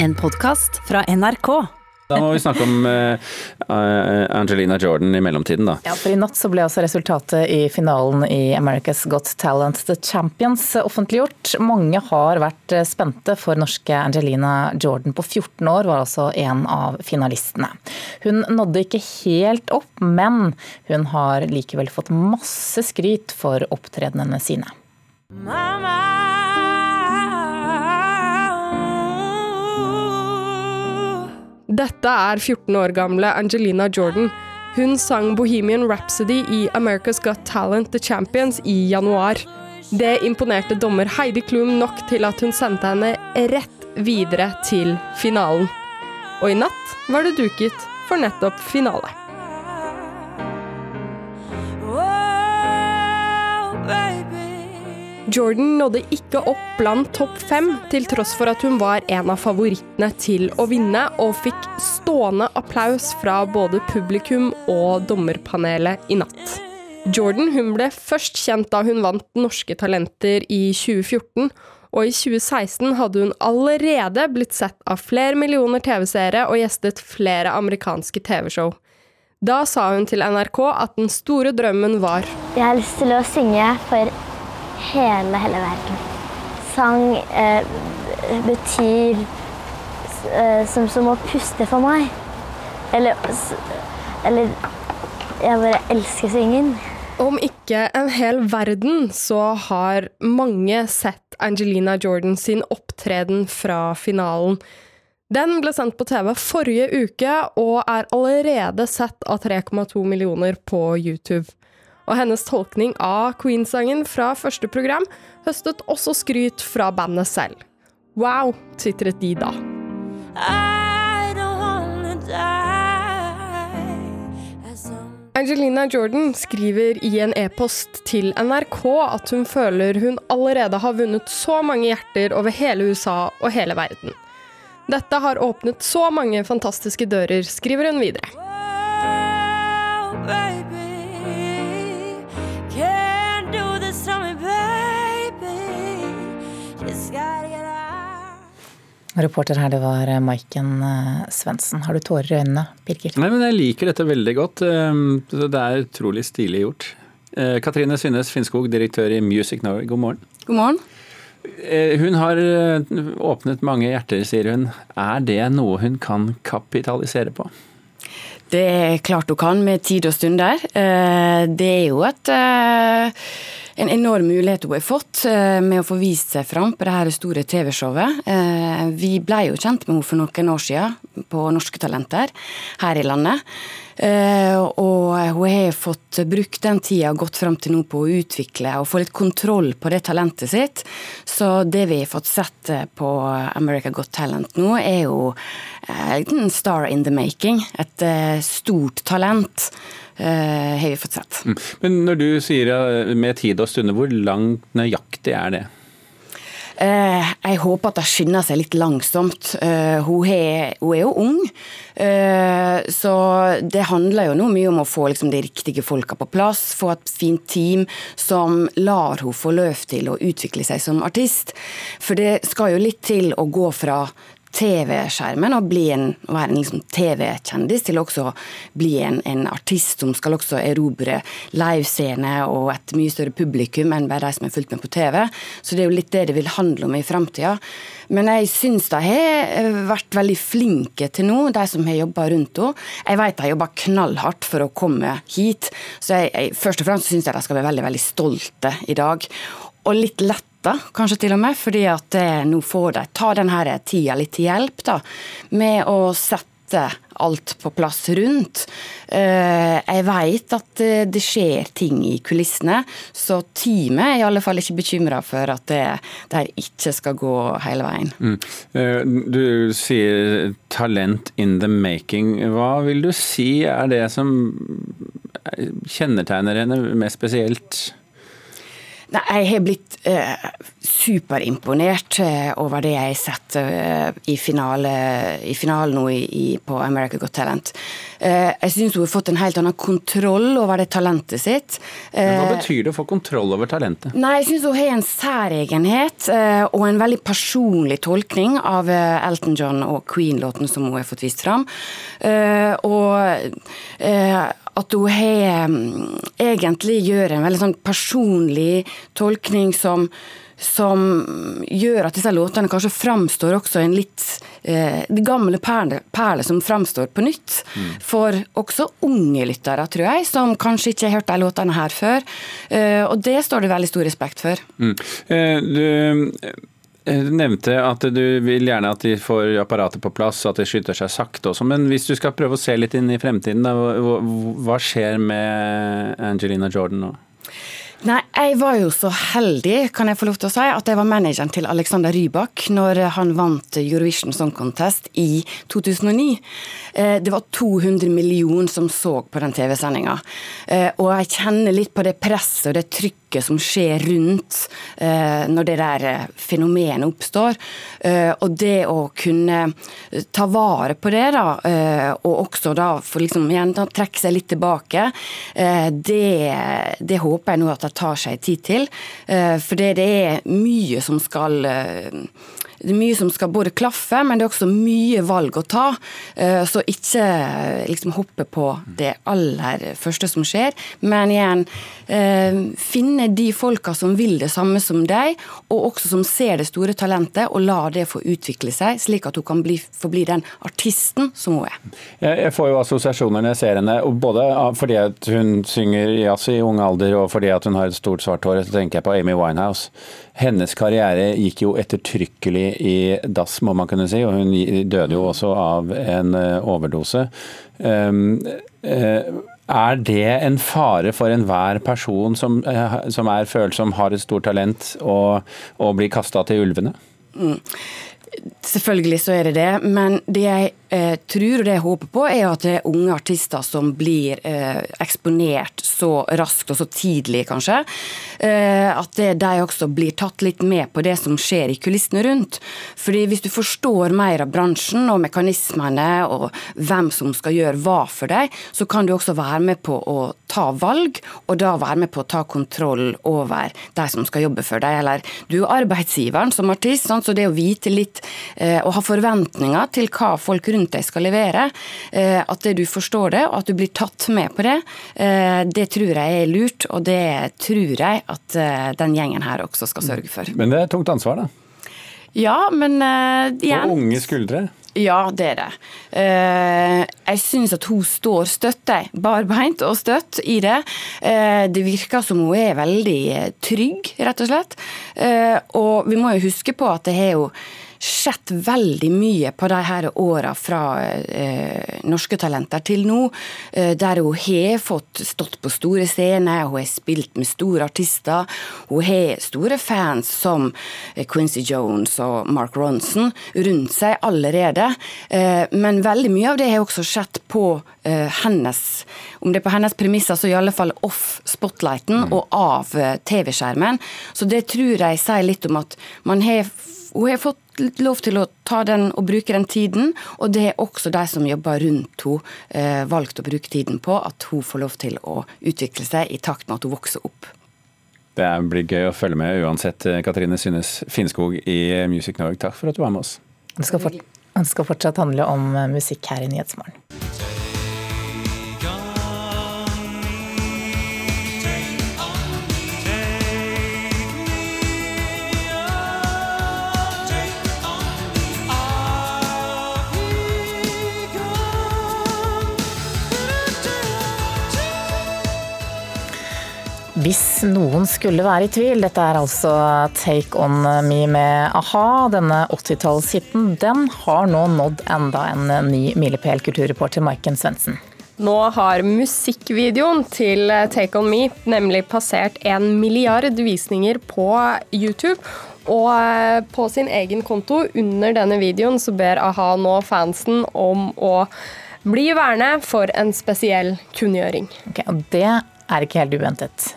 En podkast fra NRK. Da må vi snakke om eh, Angelina Jordan i mellomtiden, da. Ja, for I natt så ble altså resultatet i finalen i America's Got Talent The Champions offentliggjort. Mange har vært eh, spente, for norske Angelina Jordan på 14 år var altså en av finalistene. Hun nådde ikke helt opp, men hun har likevel fått masse skryt for opptredenene sine. Mama. Dette er 14 år gamle Angelina Jordan. Hun sang Bohemian Rhapsody i America's Got Talent The Champions i januar. Det imponerte dommer Heidi Klum nok til at hun sendte henne rett videre til finalen. Og i natt var det duket for nettopp finale. Jordan nådde ikke opp blant topp fem, til tross for at hun var en av favorittene til å vinne, og fikk stående applaus fra både publikum og dommerpanelet i natt. Jordan ble først kjent da hun vant Norske Talenter i 2014, og i 2016 hadde hun allerede blitt sett av flere millioner TV-seere og gjestet flere amerikanske TV-show. Da sa hun til NRK at den store drømmen var Jeg har lyst til å synge for hele, hele verden. Sang eh, betyr eh, som, som, å puste for meg. Eller, eller Jeg bare elsker syngen. Om ikke en hel verden, så har mange sett Angelina Jordan sin opptreden fra finalen. Den ble sendt på TV forrige uke og er allerede sett av 3,2 millioner på YouTube og hennes tolkning av Queen-sangen fra første program høstet også skryt fra bandet selv. Wow, tvitret de da. Angelina Jordan skriver i en e-post til NRK at hun føler hun allerede har vunnet så mange hjerter over hele USA og hele verden. Dette har åpnet så mange fantastiske dører, skriver hun videre. Reporter her, det var eh, Maiken eh, Svendsen. Har du tårer i øynene, Birger? Nei, men jeg liker dette veldig godt. Ehm, det er utrolig stilig gjort. Eh, Katrine Synnes Finnskog, direktør i Music Norway, god morgen. God morgen. Hun har åpnet mange hjerter, sier hun. Er det noe hun kan kapitalisere på? Det er klart hun kan, med tid og stunder. Det er jo et en enorm mulighet hun har fått eh, med å få vist seg fram på dette store TV-showet. Eh, vi ble jo kjent med henne for noen år siden på Norske Talenter her i landet. Eh, og hun har fått brukt den tida gått fram til nå på å utvikle og få litt kontroll på det talentet sitt. Så det vi har fått sett på America Got Talent nå, er jo en star in the making. Et stort talent Eh, har vi fått sett. Mm. Men når du sier med tid og stunder, hvor langt nøyaktig er det? Eh, jeg håper at det skynder seg litt langsomt. Eh, hun, er, hun er jo ung, så det handler jo nå mye om å få liksom de riktige folka på plass. Få et fint team som lar hun få løp til å utvikle seg som artist. For det skal jo litt til å gå fra TV-skjermen og en, være en liksom TV-kjendis til også bli en, en, artist som skal også erobre livescene og et mye større publikum enn bare de som har fulgt med på TV. Så det er jo litt det det vil handle om i framtida. Men jeg syns de har eh, vært veldig flinke til nå, de som har jobba rundt henne. Jeg vet de har jobba knallhardt for å komme hit, så jeg, jeg, først og fremst syns jeg de skal være veldig, veldig stolte i dag. Og litt lett kanskje til og med, fordi at eh, nå får de ta denne tida litt til hjelp da, med å sette alt på plass rundt. Eh, jeg vet at eh, det skjer ting i kulissene, så teamet er i alle fall ikke bekymra for at det, det ikke skal gå hele veien. Mm. Du sier 'talent in the making'. Hva vil du si er det som kjennetegner henne mest spesielt? Nei, jeg har blitt eh, superimponert uh, over det jeg har sett eh, i, finale, i finalen nå i, i, på America Got Talent. jeg syns hun har fått en helt annen kontroll over det talentet sitt. Men Hva betyr det å få kontroll over talentet? Nei, Jeg syns hun har en særegenhet og en veldig personlig tolkning av Elton John og Queen-låten som hun har fått vist fram. og at hun har mm, egentlig gjør en veldig sånn personlig tolkning som, som gjør at disse låtene kanskje framstår også en litt eh, De gamle perler, perle som framstår på nytt. Mm. For også unge lyttere, tror jeg, som kanskje ikke har hørt de låtene her før. Eh, og det står det veldig stor respekt for. Mm. Eh, du du nevnte at du vil gjerne at de får apparatet på plass, at de skyter seg sakte også. Men hvis du skal prøve å se litt inn i fremtiden, da, hva skjer med Angelina Jordan nå? Nei, jeg var jo så heldig, kan jeg få lov til å si, at jeg var manageren til Alexander Rybak når han vant Eurovision Song Contest i 2009. Eh, det var 200 millioner som så på den TV-sendinga. Eh, og jeg kjenner litt på det presset og det trykket som skjer rundt eh, når det der fenomenet oppstår. Og det å kunne ta vare på det, da, og også da få liksom trekke seg litt tilbake, det, det håper jeg nå at tar seg tid til. Eh, for det er mye som skal eh, det er mye som skal både klaffe, men det er også mye valg å ta. Eh, så ikke liksom hoppe på det aller første som skjer, men igjen finne de folka som vil det samme som deg, og også som ser det store talentet, og la det få utvikle seg, slik at hun kan bli, få bli den artisten som hun er. Jeg får jo assosiasjoner når jeg ser henne, både fordi at hun synger jazz i ung alder, og fordi at hun har et stort svart hår. Så tenker jeg på Amy Winehouse. Hennes karriere gikk jo ettertrykkelig i dass, må man kunne si, og hun døde jo også av en eh, overdose. Ehm, eh, er det en fare for enhver person som, eh, som er følsom, har et stort talent, å bli kasta til ulvene? Mm. Selvfølgelig så er det det, men det jeg eh, tror og det jeg håper på, er at det er unge artister som blir eh, eksponert så raskt og så tidlig, kanskje. Eh, at de også blir tatt litt med på det som skjer i kulissene rundt. Fordi hvis du forstår mer av bransjen og mekanismene og hvem som skal gjøre hva for deg, så kan du også være med på å ta valg, og da være med på å ta kontroll over de som skal jobbe for deg. Eller du er arbeidsgiveren som artist, så det å vite litt og ha forventninger til hva folk rundt deg skal levere, eh, at du forstår det, og at du blir tatt med på det, eh, det tror jeg er lurt, og det tror jeg at eh, den gjengen her også skal sørge for. Men det er tungt ansvar, da? Ja, men uh, igjen På unge skuldre? Ja, det er det. Jeg syns at hun står støtt, barbeint og støtt i det. Det virker som hun er veldig trygg, rett og slett. Og vi må jo huske på at det har jo sett veldig mye på de her åra fra eh, Norske Talenter til nå, eh, der hun har fått stått på store scener, hun har spilt med store artister. Hun har store fans som eh, Quincy Jones og Mark Ronson rundt seg allerede. Eh, men veldig mye av det har også skjedd på eh, hennes Om det er på hennes premisser, så i alle fall off spotlighten mm. og av eh, TV-skjermen. Så det tror jeg sier litt om at man har hun har fått lov til å ta den og bruke den tiden, og det er også de som jobber rundt henne, eh, valgt å bruke tiden på, at hun får lov til å utvikle seg i takt med at hun vokser opp. Det blir gøy å følge med uansett. Eh, Katrine Synnes Finnskog i Music Norway. takk for at du var med oss. Det skal, fort, det skal fortsatt handle om eh, musikk her i Nyhetsmorgen. Hvis noen skulle være i tvil, dette er altså Take On Me med a-ha. Denne 80-tallshiten den har nå nådd enda en ny milepæl, kulturreporter Maiken Svendsen. Nå har musikkvideoen til Take On Me nemlig passert en milliard visninger på YouTube. Og på sin egen konto under denne videoen så ber a-ha nå fansen om å bli værende for en spesiell kunngjøring. Okay, og det er ikke helt uventet.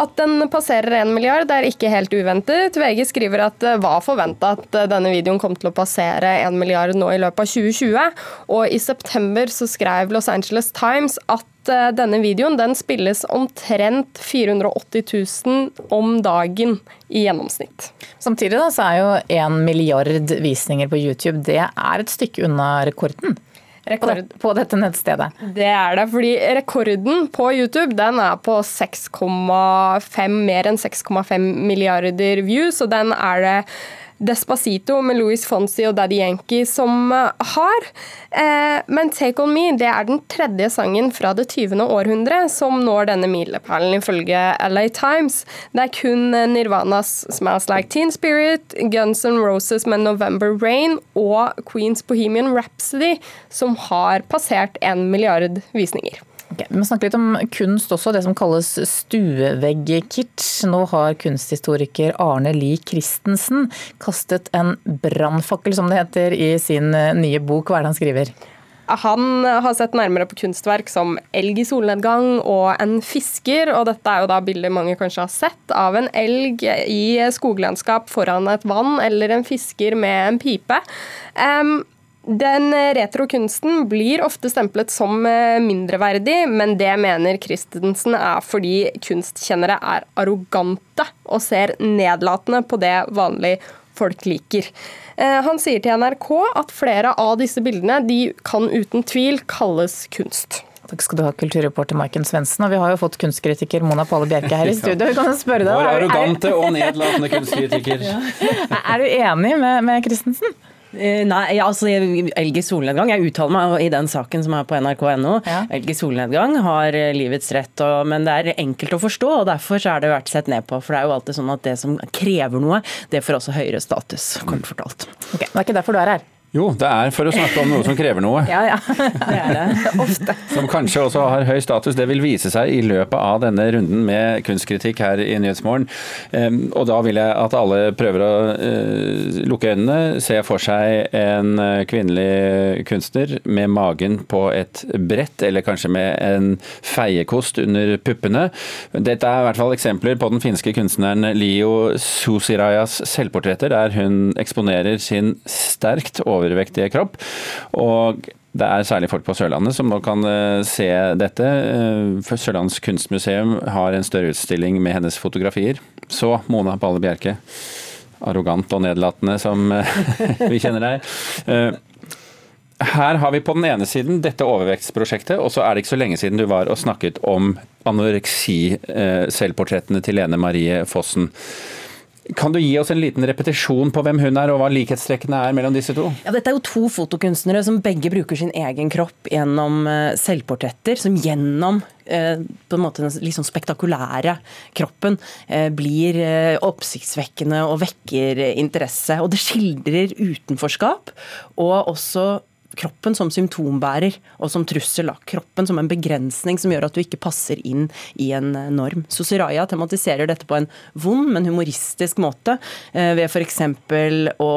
At den passerer en milliard er ikke helt uventet. VG skriver at det var forventa at denne videoen kom til å passere en milliard nå i løpet av 2020. Og i september så skrev Los Angeles Times at eh, denne videoen den spilles omtrent 480 000 om dagen i gjennomsnitt. Samtidig da, så er jo en milliard visninger på YouTube det er et stykke unna rekorden. Rekord. På, på, dette nettstedet. Det er det, fordi rekorden på YouTube den er på 6,5, mer enn 6,5 milliarder views, og den er det Despacito med Louis Fonsi og Daddy Yankee som eh, har. Eh, men Take On Me det er den tredje sangen fra det 20. århundre som når denne milepælen, ifølge LA Times. Det er kun Nirvanas Smells Like Teen Spirit, Guns N' Roses med November Rain og Queens Bohemian Rhapsody som har passert en milliard visninger. Okay, vi må snakke litt om kunst også, det som kalles stueveggkitsch. Nå har kunsthistoriker Arne Lie Christensen kastet en brannfakkel, som det heter, i sin eh, nye bok. Hva er det han skriver? Han har sett nærmere på kunstverk som elg i solnedgang og en fisker. og Dette er jo da bilder mange kanskje har sett av en elg i skoglandskap foran et vann, eller en fisker med en pipe. Um, den retrokunsten blir ofte stemplet som eh, mindreverdig, men det mener Christensen er fordi kunstkjennere er arrogante og ser nedlatende på det vanlige folk liker. Eh, han sier til NRK at flere av disse bildene de kan uten tvil kalles kunst. Takk skal du ha, kulturreporter Maiken Svendsen. Og vi har jo fått kunstkritiker Mona Palle Bjerke her i studio. Vi kan spørre deg. Vår arrogante og nedlatende kunstkritiker. Er du enig med, med Christensen? Eh, nei, altså elg i solnedgang. Jeg uttaler meg i den saken som er på nrk.no. Ja. Elg i solnedgang har eh, livets rett, og, men det er enkelt å forstå. og Derfor så er det vært sett ned på. For det er jo alltid sånn at det som krever noe, det får også høyere status, kort fortalt. Okay. Det er ikke derfor du er her? Jo, det er for å snakke om noe som krever noe. ja, ja. Det er det. Ofte. Som kanskje også har høy status. Det vil vise seg i løpet av denne runden med kunstkritikk her i Nyhetsmorgen. Og da vil jeg at alle prøver å eh, lukke øynene, se for seg en eh, kvinnelig kunstner med magen på et brett, eller kanskje med en feiekost under puppene. Dette er i hvert fall eksempler på den finske kunstneren Lio Susirayas selvportretter, der hun eksponerer sin sterkt over overvektige kropp. Og det er særlig folk på Sørlandet som nå kan eh, se dette. Sørlands kunstmuseum har en større utstilling med hennes fotografier. Så Mona Balle Bjerke, arrogant og nedlatende som eh, vi kjenner deg. Her har vi på den ene siden dette overvektsprosjektet, og så er det ikke så lenge siden du var og snakket om anoreksi-selvportrettene til Lene Marie Fossen. Kan du gi oss en liten repetisjon på hvem hun er, og hva likhetstrekkene er mellom disse to? Ja, dette er jo to fotokunstnere som begge bruker sin egen kropp gjennom eh, selvportretter. Som gjennom eh, på en måte den liksom spektakulære kroppen eh, blir oppsiktsvekkende og vekker interesse. Og det skildrer utenforskap, og også kroppen som symptombærer og som trussel. Kroppen som en begrensning som gjør at du ikke passer inn i en norm. norm. Sosiraya tematiserer dette på en vond, men humoristisk måte eh, ved f.eks. å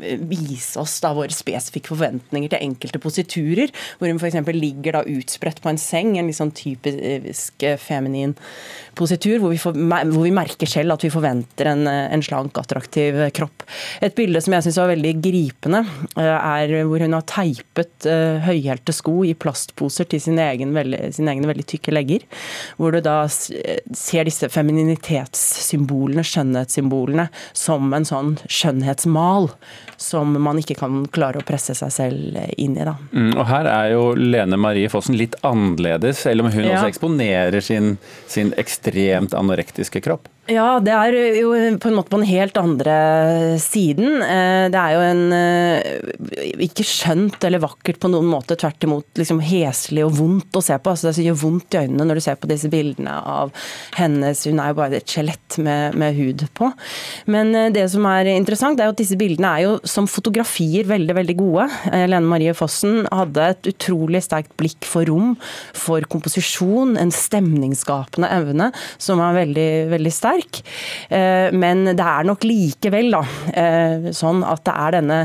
eh, vise oss da våre spesifikke forventninger til enkelte positurer, hvor hun f.eks. ligger da utspredt på en seng, en litt sånn typisk feminin positur, hvor vi, får, hvor vi, merker selv at vi forventer en, en slank, attraktiv kropp. Et bilde som jeg syns var veldig gripende, er hvor hun har teipet teipet uh, høyhælte sko i plastposer til sine, egen, veldig, sine egne veldig tykke legger. Hvor du da ser disse femininitetssymbolene, skjønnhetssymbolene, som en sånn skjønnhetsmal som man ikke kan klare å presse seg selv inn i. Da. Mm, og her er jo Lene Marie Fossen litt annerledes, selv om hun ja. også eksponerer sin, sin ekstremt anorektiske kropp. Ja, det er jo på en måte på den helt andre siden. Eh, det er jo en eh, ikke skjønt eller vakkert på noen måte, tvert imot liksom heslig og vondt å se på. Altså, det gjør vondt i øynene når du ser på disse bildene av hennes Hun er jo bare et skjelett med, med, hud på. Men eh, det som er interessant, er jo at disse bildene er jo som fotografier veldig, veldig gode. Lene Marie Fossen hadde et utrolig sterkt blikk for rom, for komposisjon, en stemningsskapende evne som er veldig, veldig sterk. Sterk. Men det er nok likevel da, sånn at det er denne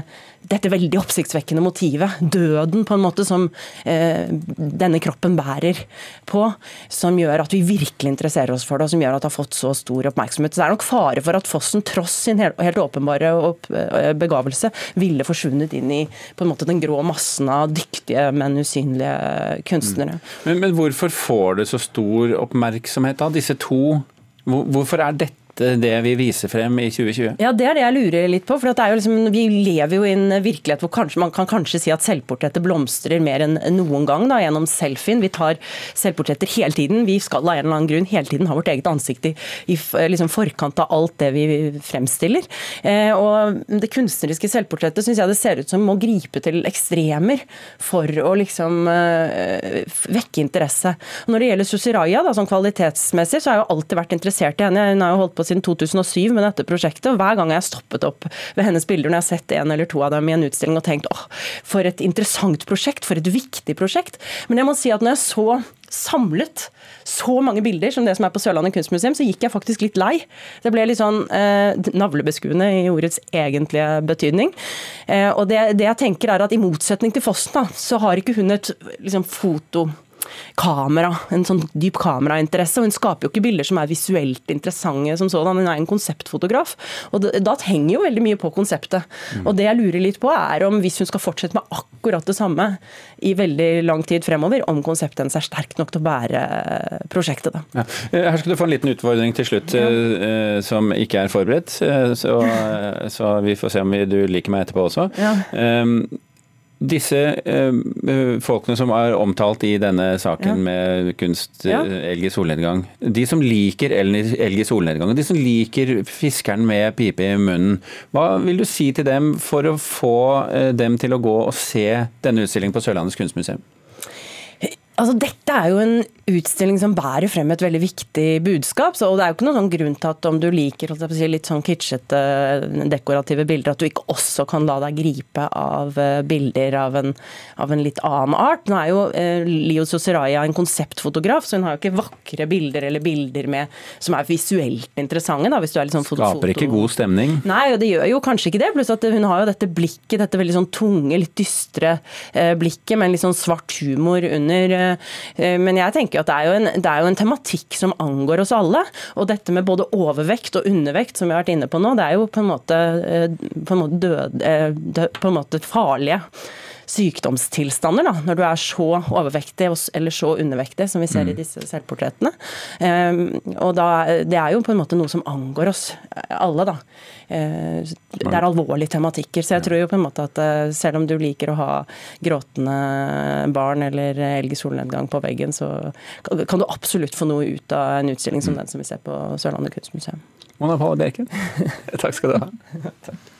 dette veldig oppsiktsvekkende motivet, døden på en måte som eh, denne kroppen bærer på, som gjør at vi virkelig interesserer oss for det, og som gjør at det har fått så stor oppmerksomhet. Så det er nok fare for at Fossen, tross sin helt, helt åpenbare opp, eh, begavelse, ville forsvunnet inn i på en måte den grå massen av dyktige, men usynlige kunstnere. Mm. Men, men hvorfor får det så stor oppmerksomhet da, disse to? Hvorfor er dette det vi viser frem i 2020? Ja, Det er det jeg lurer litt på. for liksom, Vi lever jo i en virkelighet hvor kanskje, man kan kanskje si at selvportrettet blomstrer mer enn noen gang da, gjennom selfien. Vi tar selvportretter hele tiden. Vi skal av en eller annen grunn hele tiden ha vårt eget ansikt i, i liksom, forkant av alt det vi fremstiller. Eh, og Det kunstneriske selvportrettet syns jeg det ser ut som må gripe til ekstremer for å liksom eh, vekke interesse. Når det gjelder Susiraya, da, sånn kvalitetsmessig, så har jeg jo alltid vært interessert i henne. Hun har jo holdt på siden 2007 med dette prosjektet. og Hver gang jeg har stoppet opp ved hennes bilder når jeg har sett en eller to av dem i en utstilling og tenkt åh, for et interessant prosjekt, for et viktig prosjekt. Men jeg må si at når jeg så samlet så mange bilder som det som er på Sørlandet kunstmuseum, så gikk jeg faktisk litt lei. Det ble litt sånn eh, navlebeskuende i ordets egentlige betydning. Eh, og det, det, jeg tenker er at i motsetning til Fossen, da, så har ikke hun et liksom, foto kamera, en sånn dyp kamerainteresse. og Hun skaper jo ikke bilder som er visuelt interessante som sådan. Hun er en konseptfotograf. og Da henger jo veldig mye på konseptet. Mm. Og Det jeg lurer litt på, er om hvis hun skal fortsette med akkurat det samme i veldig lang tid fremover, om konseptet hennes er sterkt nok til å bære prosjektet. Da. Ja. Her skal du få en liten utfordring til slutt, ja. Eh, som ikke er forberedt. Eh, så, så, vi får se om du liker meg etterpå også. Ja. Um, disse eh, folkene som er omtalt i denne saken ja. med kunst, ja. Eh, elg i solnedgang. De som liker elg i solnedgang, de som liker fiskeren med pipe i munnen. Hva vil du si til dem for å få eh, dem til å gå og se denne utstillingen på Sørlandets kunstmuseum? Altså, dette er jo en utstilling som bærer frem et veldig viktig budskap. Så, og Det er jo ikke noen sånn grunn til at om du liker si, litt sånn kitschete, dekorative bilder, at du ikke også kan la deg gripe av uh, bilder av en, av en, litt annen art. Nå er jo eh, Leo Soseraya en konseptfotograf, så hun har jo ikke vakre bilder eller bilder med, som er visuelt interessante. Da, hvis du er litt sånn Skaper ikke god stemning? Nei, og det gjør jo kanskje ikke det. Pluss at hun har jo dette blikket, dette veldig sånn tunge, litt dystre eh, blikket med en litt sånn svart humor under Eh, men jeg tenker at det er, en, det er, jo en, tematikk som angår oss alle. Og dette med både overvekt og undervekt, som vi har vært inne på nå, det er jo på en måte, eh, på en måte, død, eh, på en måte farlige sykdomstilstander da, når du er så overvektig eller så undervektig som vi ser mm. i disse selvportrettene. Um, og da, Det er jo på en måte noe som angår oss alle. da. Uh, det er alvorlige tematikker. Så jeg tror jo på en måte at uh, selv om du liker å ha gråtende barn eller elg i solnedgang på veggen, så kan du absolutt få noe ut av en utstilling som mm. den som vi ser på Sørlandet kunstmuseum. Mona Palle Bjerken, takk skal du ha.